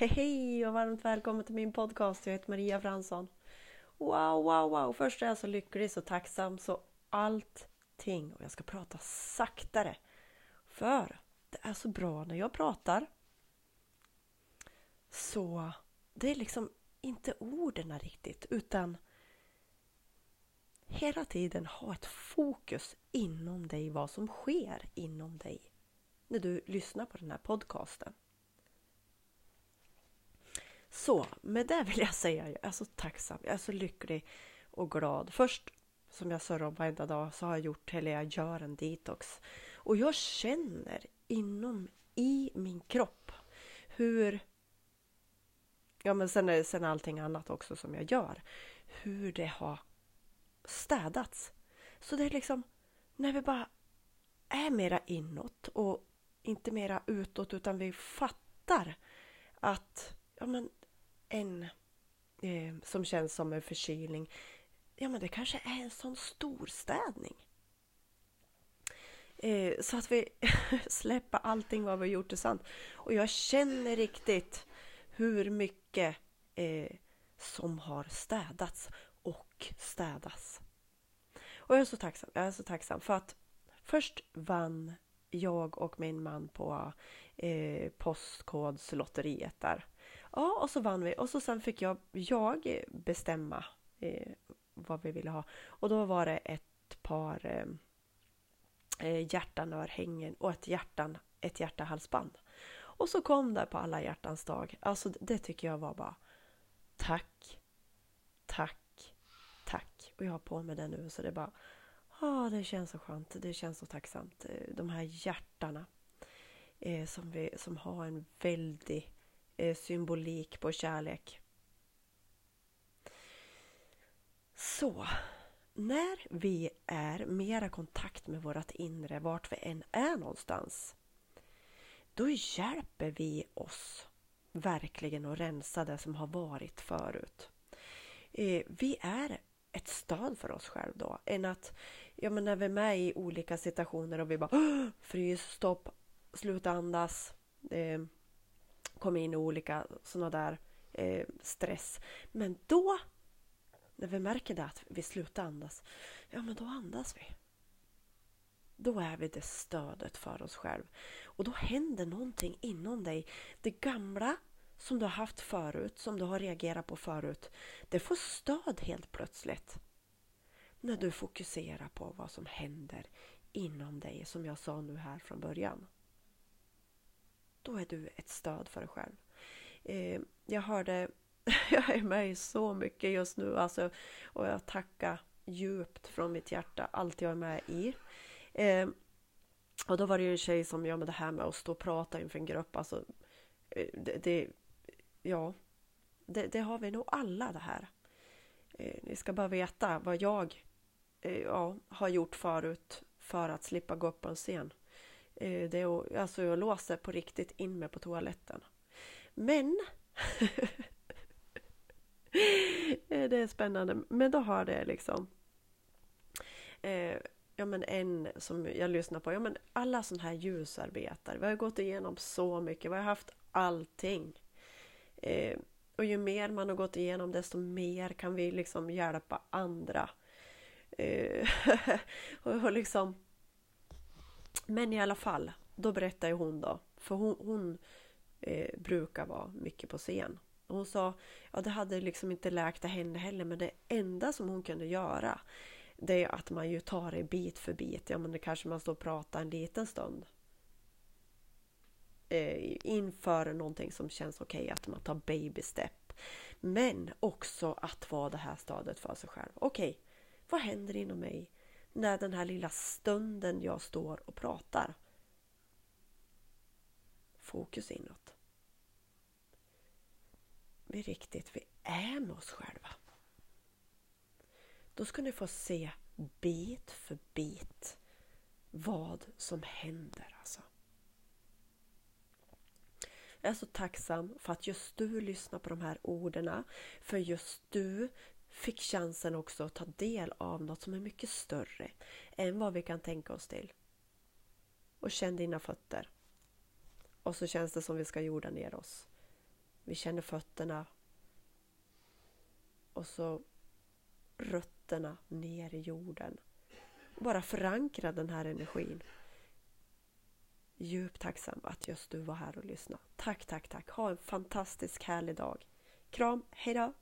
Hej hej och varmt välkommen till min podcast. Jag heter Maria Fransson. Wow, wow, wow. Först är jag så lycklig, så tacksam, så allting. Och jag ska prata saktare. För det är så bra när jag pratar. Så det är liksom inte orden riktigt, utan hela tiden ha ett fokus inom dig, vad som sker inom dig när du lyssnar på den här podcasten. Så med det vill jag säga, jag är så tacksam, jag är så lycklig och glad. Först, som jag sa varenda dag, så har jag gjort, eller jag gör en detox. Och jag känner inom i min kropp hur Ja men sen, är, sen allting annat också som jag gör. Hur det har städats. Så det är liksom när vi bara är mera inåt och inte mera utåt utan vi fattar att ja, men en eh, som känns som en förkylning, ja men det kanske är en sån stor städning. Eh, så att vi släpper allting vad vi har gjort är sant. Och jag känner riktigt hur mycket eh, som har städats och städas. Och jag är så tacksam. Jag är så tacksam för att först vann jag och min man på eh, Postkodslotteriet där. Ja, och så vann vi och så sen fick jag, jag bestämma eh, vad vi ville ha. Och då var det ett par eh, eh hjärtanörhängen och ett, hjärtan, ett hjärtahalsband. Och så kom det på alla hjärtans dag. Alltså det tycker jag var bara tack, tack, tack. Och jag har på mig det nu så det bara bara ah, det känns så skönt, det känns så tacksamt. Eh, de här hjärtarna eh, som, vi, som har en väldig Eh, symbolik på kärlek. Så, när vi är mera kontakt med vårt inre, vart vi än är någonstans, då hjälper vi oss verkligen att rensa det som har varit förut. Eh, vi är ett stöd för oss själva då, än att ja, men när vi är med i olika situationer och vi bara frys, stopp, sluta andas, eh, kom in i olika sådana där eh, stress. Men då, när vi märker det att vi slutar andas, ja men då andas vi. Då är vi det stödet för oss själva. Och då händer någonting inom dig. Det gamla som du har haft förut, som du har reagerat på förut, det får stöd helt plötsligt. När du fokuserar på vad som händer inom dig, som jag sa nu här från början. Då är du ett stöd för dig själv. Eh, jag hörde, jag är med i så mycket just nu alltså, och jag tackar djupt från mitt hjärta allt jag är med i. Eh, och då var det ju en tjej som, ja men det här med att stå och prata inför en grupp, alltså eh, det, det ja, det, det, har vi nog alla det här. Eh, ni ska bara veta vad jag eh, ja, har gjort förut för att slippa gå upp på en scen. Eh, det är alltså jag låser på riktigt in mig på toaletten. Men eh, det är spännande. Men då har det liksom eh, ja, men en som jag lyssnar på. Ja, men alla sådana här ljusarbetare. Vi har gått igenom så mycket. Vi har haft allting. Eh, och ju mer man har gått igenom desto mer kan vi liksom hjälpa andra. Eh, och liksom... Men i alla fall, då berättar ju hon då, för hon, hon eh, brukar vara mycket på scen. Och hon sa, ja det hade liksom inte läkt det henne heller men det enda som hon kunde göra det är att man ju tar det bit för bit. Ja men det kanske man står och pratar en liten stund eh, inför någonting som känns okej, okay, att man tar baby step. Men också att vara det här stadiet för sig själv. Okej, okay, vad händer inom mig när den här lilla stunden jag står och pratar? Fokus inåt. Vi riktigt, vi är med oss själva. Då ska ni få se bit för bit vad som händer alltså. Jag är så tacksam för att just du lyssnar på de här orden. För just du fick chansen också att ta del av något som är mycket större än vad vi kan tänka oss till. Och känn dina fötter. Och så känns det som vi ska jorda ner oss. Vi känner fötterna. Och så rötterna ner i jorden. Bara förankra den här energin. Djupt tacksam att just du var här och lyssnade. Tack, tack, tack. Ha en fantastisk härlig dag. Kram, hejdå!